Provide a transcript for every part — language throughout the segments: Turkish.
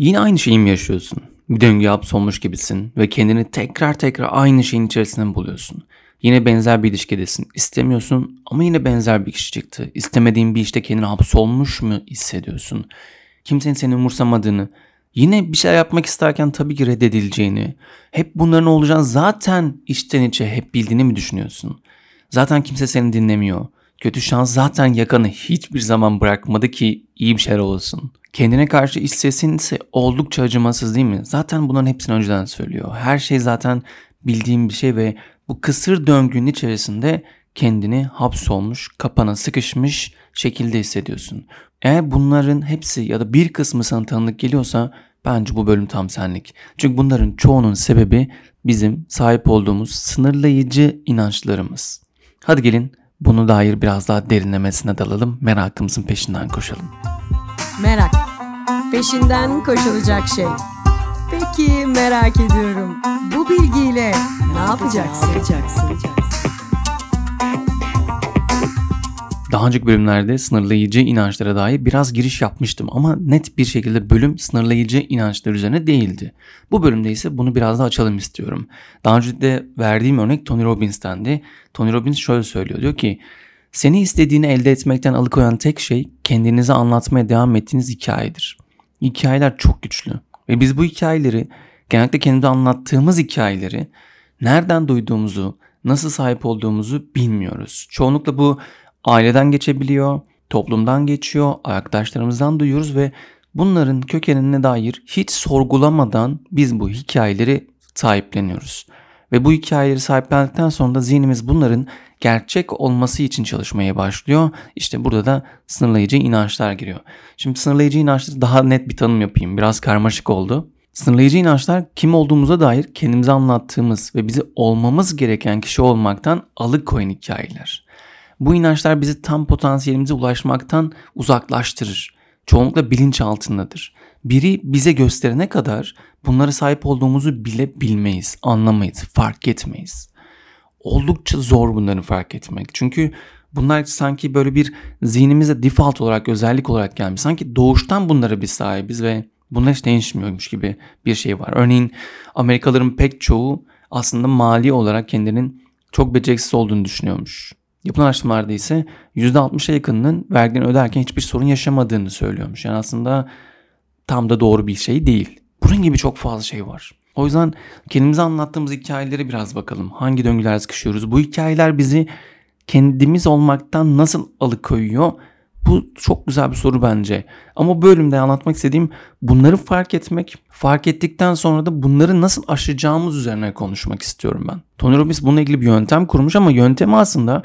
Yine aynı şeyi mi yaşıyorsun? Bir döngü hapsolmuş gibisin ve kendini tekrar tekrar aynı şeyin içerisinde buluyorsun. Yine benzer bir ilişkidesin. İstemiyorsun ama yine benzer bir kişi çıktı. İstemediğin bir işte kendini hapsolmuş mu hissediyorsun? Kimsenin seni umursamadığını, yine bir şey yapmak isterken tabii ki reddedileceğini, hep bunların olacağını zaten içten içe hep bildiğini mi düşünüyorsun? Zaten kimse seni dinlemiyor. Kötü şans zaten yakanı hiçbir zaman bırakmadı ki iyi bir şeyler olsun. Kendine karşı iç sesin ise oldukça acımasız değil mi? Zaten bunların hepsini önceden söylüyor. Her şey zaten bildiğim bir şey ve bu kısır döngünün içerisinde kendini hapsolmuş, kapana sıkışmış şekilde hissediyorsun. Eğer bunların hepsi ya da bir kısmı sana tanıdık geliyorsa bence bu bölüm tam senlik. Çünkü bunların çoğunun sebebi bizim sahip olduğumuz sınırlayıcı inançlarımız. Hadi gelin bunu dair biraz daha derinlemesine dalalım, merakımızın peşinden koşalım. Merak. Peşinden koşulacak şey. Peki merak ediyorum. Bu bilgiyle ne yapacaksın? Daha önceki bölümlerde sınırlayıcı inançlara dair biraz giriş yapmıştım ama net bir şekilde bölüm sınırlayıcı inançlar üzerine değildi. Bu bölümde ise bunu biraz daha açalım istiyorum. Daha önce de verdiğim örnek Tony Robbins'tendi. Tony Robbins şöyle söylüyor diyor ki seni istediğini elde etmekten alıkoyan tek şey kendinize anlatmaya devam ettiğiniz hikayedir. Hikayeler çok güçlü ve biz bu hikayeleri genellikle kendimize anlattığımız hikayeleri nereden duyduğumuzu, nasıl sahip olduğumuzu bilmiyoruz. Çoğunlukla bu aileden geçebiliyor, toplumdan geçiyor, arkadaşlarımızdan duyuyoruz ve bunların kökenine dair hiç sorgulamadan biz bu hikayeleri sahipleniyoruz. Ve bu hikayeleri sahiplendikten sonra da zihnimiz bunların gerçek olması için çalışmaya başlıyor. İşte burada da sınırlayıcı inançlar giriyor. Şimdi sınırlayıcı inançları daha net bir tanım yapayım. Biraz karmaşık oldu. Sınırlayıcı inançlar kim olduğumuza dair kendimize anlattığımız ve bizi olmamız gereken kişi olmaktan alıkoyan hikayeler. Bu inançlar bizi tam potansiyelimize ulaşmaktan uzaklaştırır. Çoğunlukla bilinç altındadır. Biri bize gösterene kadar bunlara sahip olduğumuzu bile bilmeyiz, anlamayız, fark etmeyiz. Oldukça zor bunları fark etmek. Çünkü bunlar sanki böyle bir zihnimize default olarak, özellik olarak gelmiş. Sanki doğuştan bunlara bir sahibiz ve bunlar hiç değişmiyormuş gibi bir şey var. Örneğin Amerikalıların pek çoğu aslında mali olarak kendilerinin çok beceriksiz olduğunu düşünüyormuş. Yapılan araştırmalarda ise %60'a yakınının vergilerini öderken hiçbir sorun yaşamadığını söylüyormuş. Yani aslında tam da doğru bir şey değil. Bunun gibi çok fazla şey var. O yüzden kendimize anlattığımız hikayeleri biraz bakalım. Hangi döngüler sıkışıyoruz? Bu hikayeler bizi kendimiz olmaktan nasıl alıkoyuyor? Bu çok güzel bir soru bence. Ama bölümde anlatmak istediğim bunları fark etmek, fark ettikten sonra da bunları nasıl aşacağımız üzerine konuşmak istiyorum ben. Tony Robbins bununla ilgili bir yöntem kurmuş ama yöntemi aslında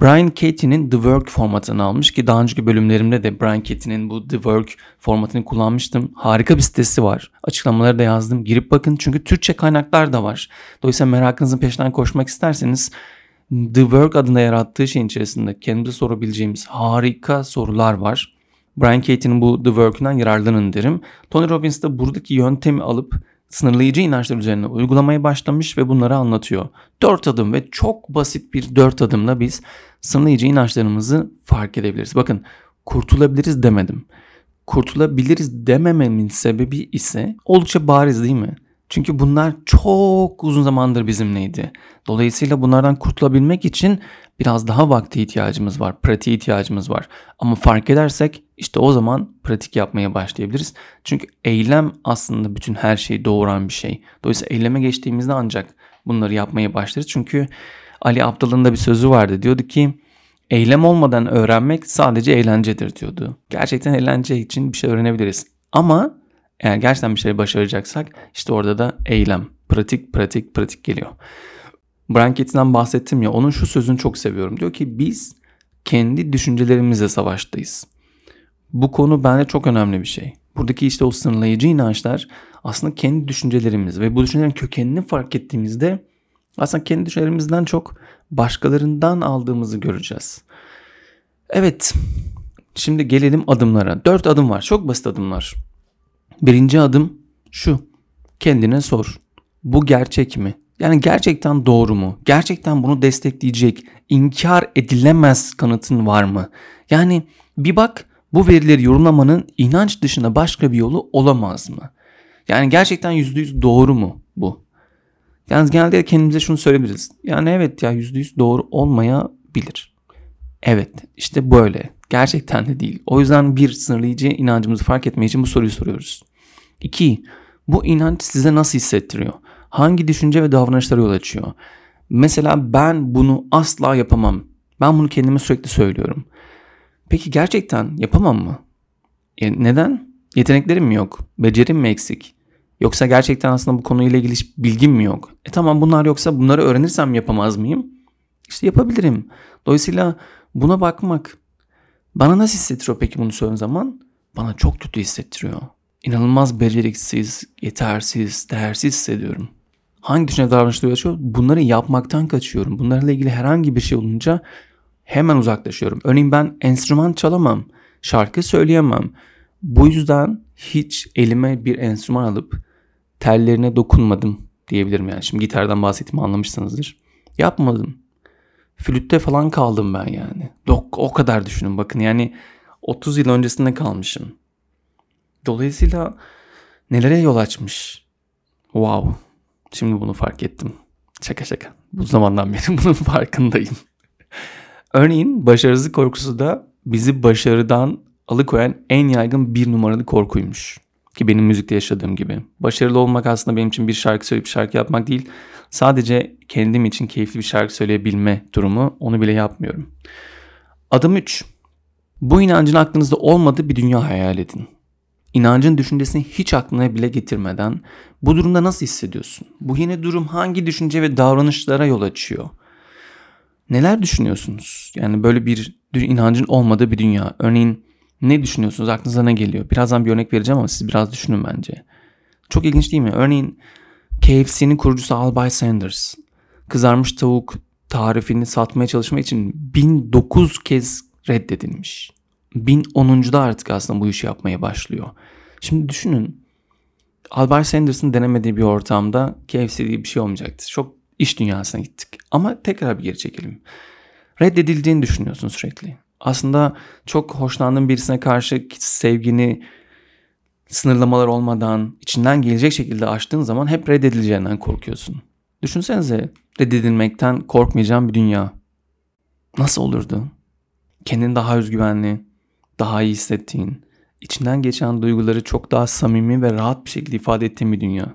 Brian Katie'nin The Work formatını almış ki daha önceki bölümlerimde de Brian Katie'nin bu The Work formatını kullanmıştım. Harika bir sitesi var. Açıklamaları da yazdım. Girip bakın çünkü Türkçe kaynaklar da var. Dolayısıyla merakınızın peşinden koşmak isterseniz The Work adında yarattığı şeyin içerisinde kendimize sorabileceğimiz harika sorular var. Brian Katie'nin bu The Work'ünden yararlanın derim. Tony Robbins de buradaki yöntemi alıp sınırlayıcı inançlar üzerine uygulamaya başlamış ve bunları anlatıyor. Dört adım ve çok basit bir dört adımla biz sınırlayıcı inançlarımızı fark edebiliriz. Bakın kurtulabiliriz demedim. Kurtulabiliriz demememin sebebi ise oldukça bariz değil mi? Çünkü bunlar çok uzun zamandır bizimleydi. Dolayısıyla bunlardan kurtulabilmek için biraz daha vakti ihtiyacımız var, pratiğe ihtiyacımız var. Ama fark edersek işte o zaman pratik yapmaya başlayabiliriz. Çünkü eylem aslında bütün her şeyi doğuran bir şey. Dolayısıyla eyleme geçtiğimizde ancak bunları yapmaya başlarız. Çünkü Ali Abdal'ın da bir sözü vardı. Diyordu ki eylem olmadan öğrenmek sadece eğlencedir diyordu. Gerçekten eğlence için bir şey öğrenebiliriz. Ama eğer gerçekten bir şey başaracaksak işte orada da eylem, pratik, pratik, pratik geliyor. Brian Katie'den bahsettim ya onun şu sözünü çok seviyorum. Diyor ki biz kendi düşüncelerimizle savaştayız. Bu konu bence çok önemli bir şey. Buradaki işte o sınırlayıcı inançlar aslında kendi düşüncelerimiz ve bu düşüncelerin kökenini fark ettiğimizde aslında kendi düşüncelerimizden çok başkalarından aldığımızı göreceğiz. Evet, şimdi gelelim adımlara. Dört adım var, çok basit adımlar. Birinci adım şu, kendine sor. Bu gerçek mi? Yani gerçekten doğru mu? Gerçekten bunu destekleyecek, inkar edilemez kanıtın var mı? Yani bir bak Bu verileri yorumlamanın inanç dışında başka bir yolu olamaz mı? Yani gerçekten %100 doğru mu bu? Yani genelde kendimize şunu söyleyebiliriz. Yani evet ya %100 doğru olmayabilir. Evet işte böyle. Gerçekten de değil. O yüzden bir sınırlayıcı inancımızı fark etmek için bu soruyu soruyoruz. İki, bu inanç size nasıl hissettiriyor? Hangi düşünce ve davranışlara yol açıyor? Mesela ben bunu asla yapamam. Ben bunu kendime sürekli söylüyorum. Peki gerçekten yapamam mı? E neden? Yeteneklerim mi yok? Becerim mi eksik? Yoksa gerçekten aslında bu konuyla ilgili hiç bilgim mi yok? E tamam bunlar yoksa bunları öğrenirsem yapamaz mıyım? İşte yapabilirim. Dolayısıyla buna bakmak bana nasıl hissettiriyor peki bunu söylediğim zaman? Bana çok kötü hissettiriyor. İnanılmaz beceriksiz, yetersiz, değersiz hissediyorum. Hangi düşünce davranışları yaşıyor? Bunları yapmaktan kaçıyorum. Bunlarla ilgili herhangi bir şey olunca hemen uzaklaşıyorum. Örneğin ben enstrüman çalamam, şarkı söyleyemem. Bu yüzden hiç elime bir enstrüman alıp tellerine dokunmadım diyebilirim yani. Şimdi gitardan bahsettiğimi anlamışsınızdır. Yapmadım. Flütte falan kaldım ben yani. O kadar düşünün bakın yani 30 yıl öncesinde kalmışım. Dolayısıyla nelere yol açmış. Wow. Şimdi bunu fark ettim. Şaka şaka. Bu zamandan beri bunun farkındayım. Örneğin başarısızlık korkusu da bizi başarıdan alıkoyan en yaygın bir numaralı korkuymuş. Ki benim müzikte yaşadığım gibi. Başarılı olmak aslında benim için bir şarkı söyleyip şarkı yapmak değil. Sadece kendim için keyifli bir şarkı söyleyebilme durumu. Onu bile yapmıyorum. Adım 3. Bu inancın aklınızda olmadığı bir dünya hayal edin. İnancın düşüncesini hiç aklına bile getirmeden bu durumda nasıl hissediyorsun? Bu yeni durum hangi düşünce ve davranışlara yol açıyor? Neler düşünüyorsunuz? Yani böyle bir inancın olmadığı bir dünya. Örneğin ne düşünüyorsunuz? Aklınıza ne geliyor? Birazdan bir örnek vereceğim ama siz biraz düşünün bence. Çok ilginç değil mi? Örneğin KFC'nin kurucusu Albay Sanders kızarmış tavuk tarifini satmaya çalışmak için 1009 kez reddedilmiş. 1010'da artık aslında bu işi yapmaya başlıyor. Şimdi düşünün Albert Sanders'ın denemediği bir ortamda KFC diye bir şey olmayacaktı. Çok iş dünyasına gittik. Ama tekrar bir geri çekelim. Reddedildiğini düşünüyorsun sürekli. Aslında çok hoşlandığın birisine karşı sevgini sınırlamalar olmadan içinden gelecek şekilde açtığın zaman hep reddedileceğinden korkuyorsun. Düşünsenize reddedilmekten korkmayacağın bir dünya. Nasıl olurdu? Kendini daha özgüvenli, daha iyi hissettiğin, içinden geçen duyguları çok daha samimi ve rahat bir şekilde ifade ettiğin bir dünya.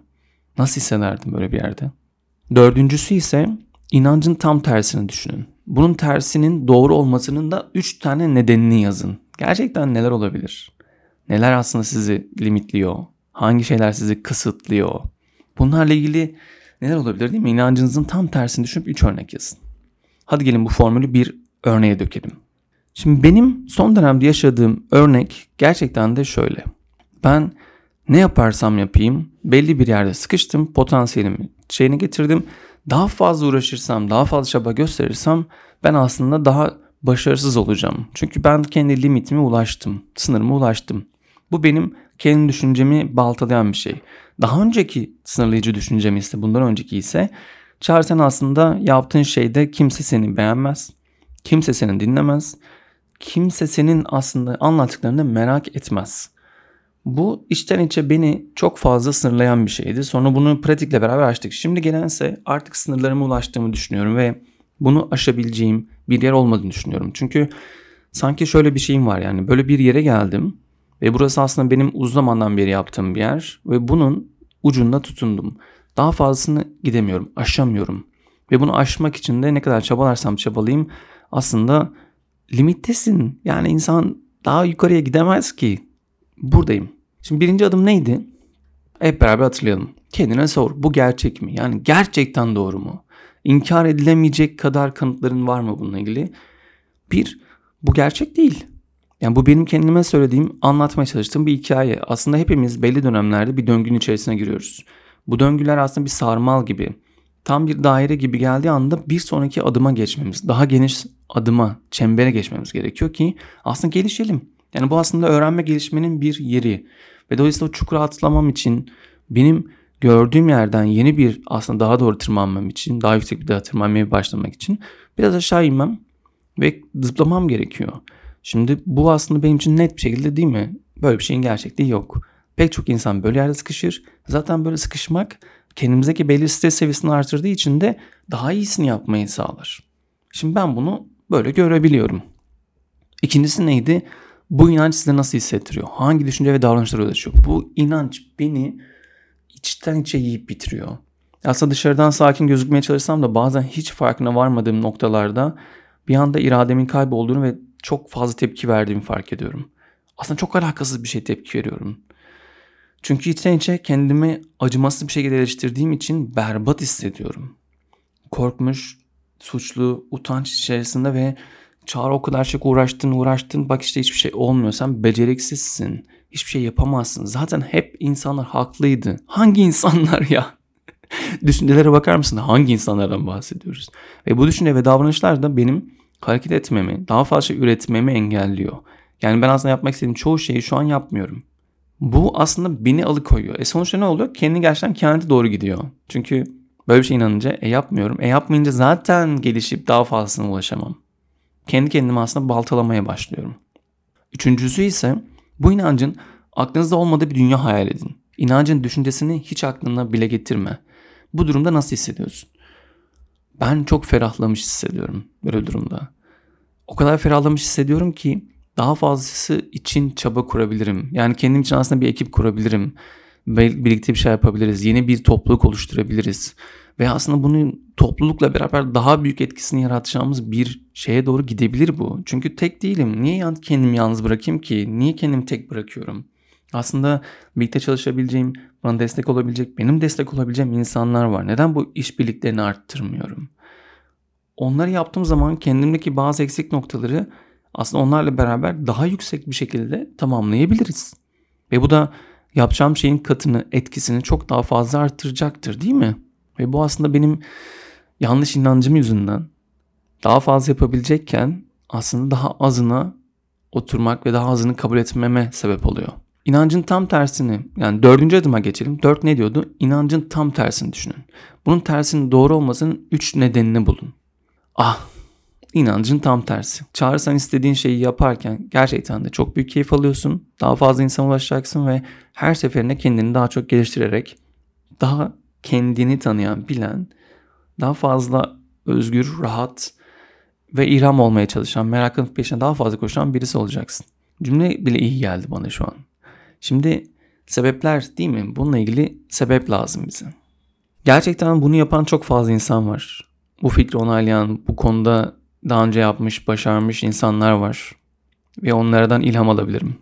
Nasıl hissederdin böyle bir yerde? Dördüncüsü ise inancın tam tersini düşünün. Bunun tersinin doğru olmasının da üç tane nedenini yazın. Gerçekten neler olabilir? Neler aslında sizi limitliyor? Hangi şeyler sizi kısıtlıyor? Bunlarla ilgili neler olabilir değil mi? İnancınızın tam tersini düşünüp üç örnek yazın. Hadi gelin bu formülü bir örneğe dökelim. Şimdi benim son dönemde yaşadığım örnek gerçekten de şöyle. Ben ne yaparsam yapayım belli bir yerde sıkıştım. Potansiyelimi şeyini getirdim. Daha fazla uğraşırsam, daha fazla çaba gösterirsem ben aslında daha başarısız olacağım. Çünkü ben kendi limitime ulaştım, sınırıma ulaştım. Bu benim kendi düşüncemi baltalayan bir şey. Daha önceki sınırlayıcı düşüncem ise bundan önceki ise Çağrı sen aslında yaptığın şeyde kimse seni beğenmez. Kimse seni dinlemez kimse senin aslında anlattıklarını merak etmez. Bu içten içe beni çok fazla sınırlayan bir şeydi. Sonra bunu pratikle beraber açtık. Şimdi gelense artık sınırlarıma ulaştığımı düşünüyorum ve bunu aşabileceğim bir yer olmadığını düşünüyorum. Çünkü sanki şöyle bir şeyim var yani böyle bir yere geldim ve burası aslında benim uzun zamandan beri yaptığım bir yer ve bunun ucunda tutundum. Daha fazlasını gidemiyorum, aşamıyorum. Ve bunu aşmak için de ne kadar çabalarsam çabalayayım aslında limittesin. Yani insan daha yukarıya gidemez ki. Buradayım. Şimdi birinci adım neydi? Hep beraber hatırlayalım. Kendine sor. Bu gerçek mi? Yani gerçekten doğru mu? İnkar edilemeyecek kadar kanıtların var mı bununla ilgili? Bir, bu gerçek değil. Yani bu benim kendime söylediğim, anlatmaya çalıştığım bir hikaye. Aslında hepimiz belli dönemlerde bir döngünün içerisine giriyoruz. Bu döngüler aslında bir sarmal gibi tam bir daire gibi geldiği anda bir sonraki adıma geçmemiz, daha geniş adıma, çembere geçmemiz gerekiyor ki aslında gelişelim. Yani bu aslında öğrenme gelişmenin bir yeri. Ve dolayısıyla o çukura atlamam için benim gördüğüm yerden yeni bir aslında daha doğru tırmanmam için, daha yüksek bir daha tırmanmaya başlamak için biraz aşağı inmem ve zıplamam gerekiyor. Şimdi bu aslında benim için net bir şekilde değil mi? Böyle bir şeyin gerçekliği yok. Pek çok insan böyle yerde sıkışır. Zaten böyle sıkışmak kendimizdeki belli stres seviyesini artırdığı için de daha iyisini yapmayı sağlar. Şimdi ben bunu böyle görebiliyorum. İkincisi neydi? Bu inanç size nasıl hissettiriyor? Hangi düşünce ve davranışlar ulaşıyor? Bu inanç beni içten içe yiyip bitiriyor. Aslında dışarıdan sakin gözükmeye çalışsam da bazen hiç farkına varmadığım noktalarda bir anda irademin kaybolduğunu ve çok fazla tepki verdiğimi fark ediyorum. Aslında çok alakasız bir şey tepki veriyorum. Çünkü içten içe kendimi acımasız bir şekilde eleştirdiğim için berbat hissediyorum. Korkmuş, suçlu, utanç içerisinde ve Çağrı o kadar çok uğraştın uğraştın bak işte hiçbir şey olmuyor. Sen beceriksizsin. Hiçbir şey yapamazsın. Zaten hep insanlar haklıydı. Hangi insanlar ya? Düşüncelere bakar mısın? Hangi insanlardan bahsediyoruz? Ve bu düşünce ve davranışlar da benim hareket etmemi, daha fazla üretmemi engelliyor. Yani ben aslında yapmak istediğim çoğu şeyi şu an yapmıyorum. Bu aslında beni alıkoyuyor. E sonuçta ne oluyor? Kendi gerçekten kendi doğru gidiyor. Çünkü böyle bir şey inanınca e yapmıyorum. E yapmayınca zaten gelişip daha fazlasına ulaşamam. Kendi kendimi aslında baltalamaya başlıyorum. Üçüncüsü ise bu inancın aklınızda olmadığı bir dünya hayal edin. İnancın düşüncesini hiç aklına bile getirme. Bu durumda nasıl hissediyorsun? Ben çok ferahlamış hissediyorum böyle durumda. O kadar ferahlamış hissediyorum ki daha fazlası için çaba kurabilirim. Yani kendim için aslında bir ekip kurabilirim. Birlikte bir şey yapabiliriz. Yeni bir topluluk oluşturabiliriz. Ve aslında bunun toplulukla beraber daha büyük etkisini yaratacağımız bir şeye doğru gidebilir bu. Çünkü tek değilim. Niye kendimi yalnız bırakayım ki? Niye kendimi tek bırakıyorum? Aslında birlikte çalışabileceğim, bana destek olabilecek, benim destek olabileceğim insanlar var. Neden bu işbirliklerini arttırmıyorum? Onları yaptığım zaman kendimdeki bazı eksik noktaları aslında onlarla beraber daha yüksek bir şekilde tamamlayabiliriz. Ve bu da yapacağım şeyin katını, etkisini çok daha fazla arttıracaktır değil mi? Ve bu aslında benim yanlış inancım yüzünden daha fazla yapabilecekken aslında daha azına oturmak ve daha azını kabul etmeme sebep oluyor. İnancın tam tersini yani dördüncü adıma geçelim. Dört ne diyordu? İnancın tam tersini düşünün. Bunun tersinin doğru olmasının üç nedenini bulun. Ah inancın tam tersi. Çağırsan istediğin şeyi yaparken gerçekten de çok büyük keyif alıyorsun. Daha fazla insana ulaşacaksın ve her seferinde kendini daha çok geliştirerek daha kendini tanıyan, bilen, daha fazla özgür, rahat ve ilham olmaya çalışan, merakın peşine daha fazla koşan birisi olacaksın. Cümle bile iyi geldi bana şu an. Şimdi sebepler değil mi? Bununla ilgili sebep lazım bize. Gerçekten bunu yapan çok fazla insan var. Bu fikri onaylayan, bu konuda daha önce yapmış, başarmış insanlar var. Ve onlardan ilham alabilirim.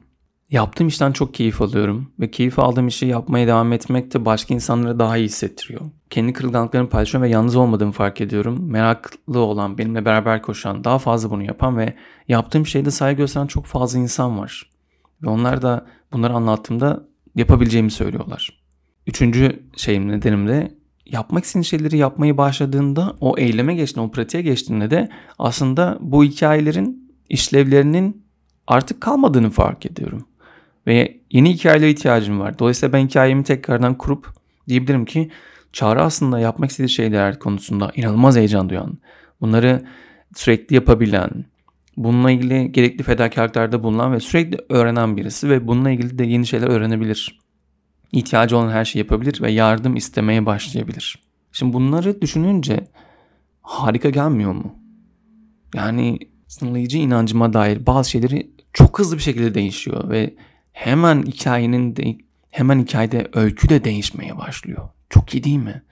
Yaptığım işten çok keyif alıyorum ve keyif aldığım işi yapmaya devam etmek de başka insanlara daha iyi hissettiriyor. Kendi kırılganlıklarımı paylaşıyorum ve yalnız olmadığımı fark ediyorum. Meraklı olan, benimle beraber koşan, daha fazla bunu yapan ve yaptığım şeyde saygı gösteren çok fazla insan var. Ve onlar da bunları anlattığımda yapabileceğimi söylüyorlar. Üçüncü şeyim nedenim de yapmak istediğin şeyleri yapmayı başladığında o eyleme geçtiğinde, o pratiğe geçtiğinde de aslında bu hikayelerin işlevlerinin artık kalmadığını fark ediyorum. Ve yeni hikayelere ihtiyacım var. Dolayısıyla ben hikayemi tekrardan kurup diyebilirim ki Çağrı aslında yapmak istediği şeyler konusunda inanılmaz heyecan duyan, bunları sürekli yapabilen, bununla ilgili gerekli fedakarlıklarda bulunan ve sürekli öğrenen birisi ve bununla ilgili de yeni şeyler öğrenebilir. İhtiyacı olan her şeyi yapabilir ve yardım istemeye başlayabilir. Şimdi bunları düşününce harika gelmiyor mu? Yani sınırlayıcı inancıma dair bazı şeyleri çok hızlı bir şekilde değişiyor ve hemen hikayenin de, hemen hikayede öykü de değişmeye başlıyor. Çok iyi değil mi?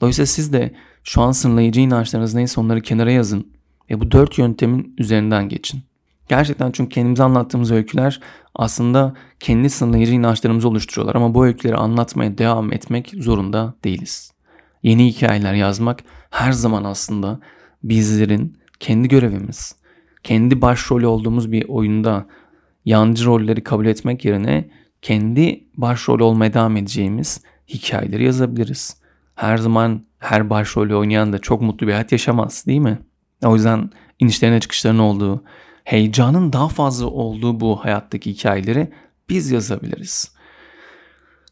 Dolayısıyla siz de şu an sınırlayıcı inançlarınız neyse onları kenara yazın ve bu dört yöntemin üzerinden geçin. Gerçekten çünkü kendimize anlattığımız öyküler aslında kendi sınırlayıcı inançlarımızı oluşturuyorlar ama bu öyküleri anlatmaya devam etmek zorunda değiliz. Yeni hikayeler yazmak her zaman aslında bizlerin kendi görevimiz. Kendi başrolü olduğumuz bir oyunda yancı rolleri kabul etmek yerine kendi başrol olmaya devam edeceğimiz hikayeleri yazabiliriz. Her zaman her başrolü oynayan da çok mutlu bir hayat yaşamaz değil mi? O yüzden inişlerine çıkışların olduğu, heyecanın daha fazla olduğu bu hayattaki hikayeleri biz yazabiliriz.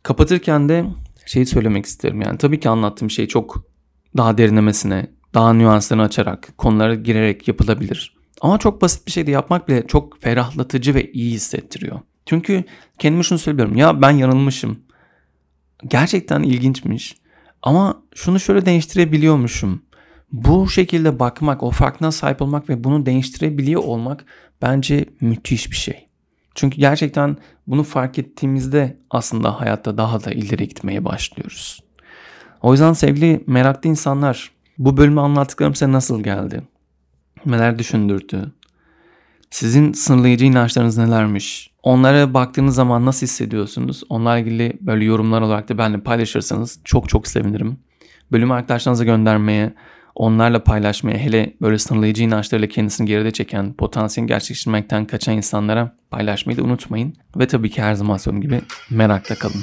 Kapatırken de şeyi söylemek isterim. Yani tabii ki anlattığım şey çok daha derinlemesine, daha nüanslarını açarak, konulara girerek yapılabilir. Ama çok basit bir şey de yapmak bile çok ferahlatıcı ve iyi hissettiriyor. Çünkü kendime şunu söylüyorum. Ya ben yanılmışım. Gerçekten ilginçmiş. Ama şunu şöyle değiştirebiliyormuşum. Bu şekilde bakmak, o farkına sahip olmak ve bunu değiştirebiliyor olmak bence müthiş bir şey. Çünkü gerçekten bunu fark ettiğimizde aslında hayatta daha da ileri gitmeye başlıyoruz. O yüzden sevgili meraklı insanlar bu bölümü anlattıklarım size nasıl geldi? Neler düşündürdü? Sizin sınırlayıcı inançlarınız nelermiş? Onlara baktığınız zaman nasıl hissediyorsunuz? Onlarla ilgili böyle yorumlar olarak da benimle paylaşırsanız çok çok sevinirim. Bölümü arkadaşlarınıza göndermeye, onlarla paylaşmaya, hele böyle sınırlayıcı inançlarıyla kendisini geride çeken, potansiyelini gerçekleştirmekten kaçan insanlara paylaşmayı da unutmayın. Ve tabii ki her zaman söylediğim gibi merakta kalın.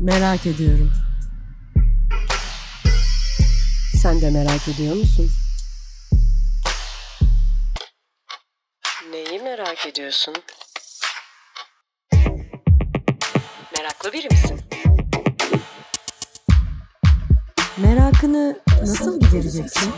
Merak ediyorum. Sen de merak ediyor musun? Neyi merak ediyorsun? Nasıl gidereceksin?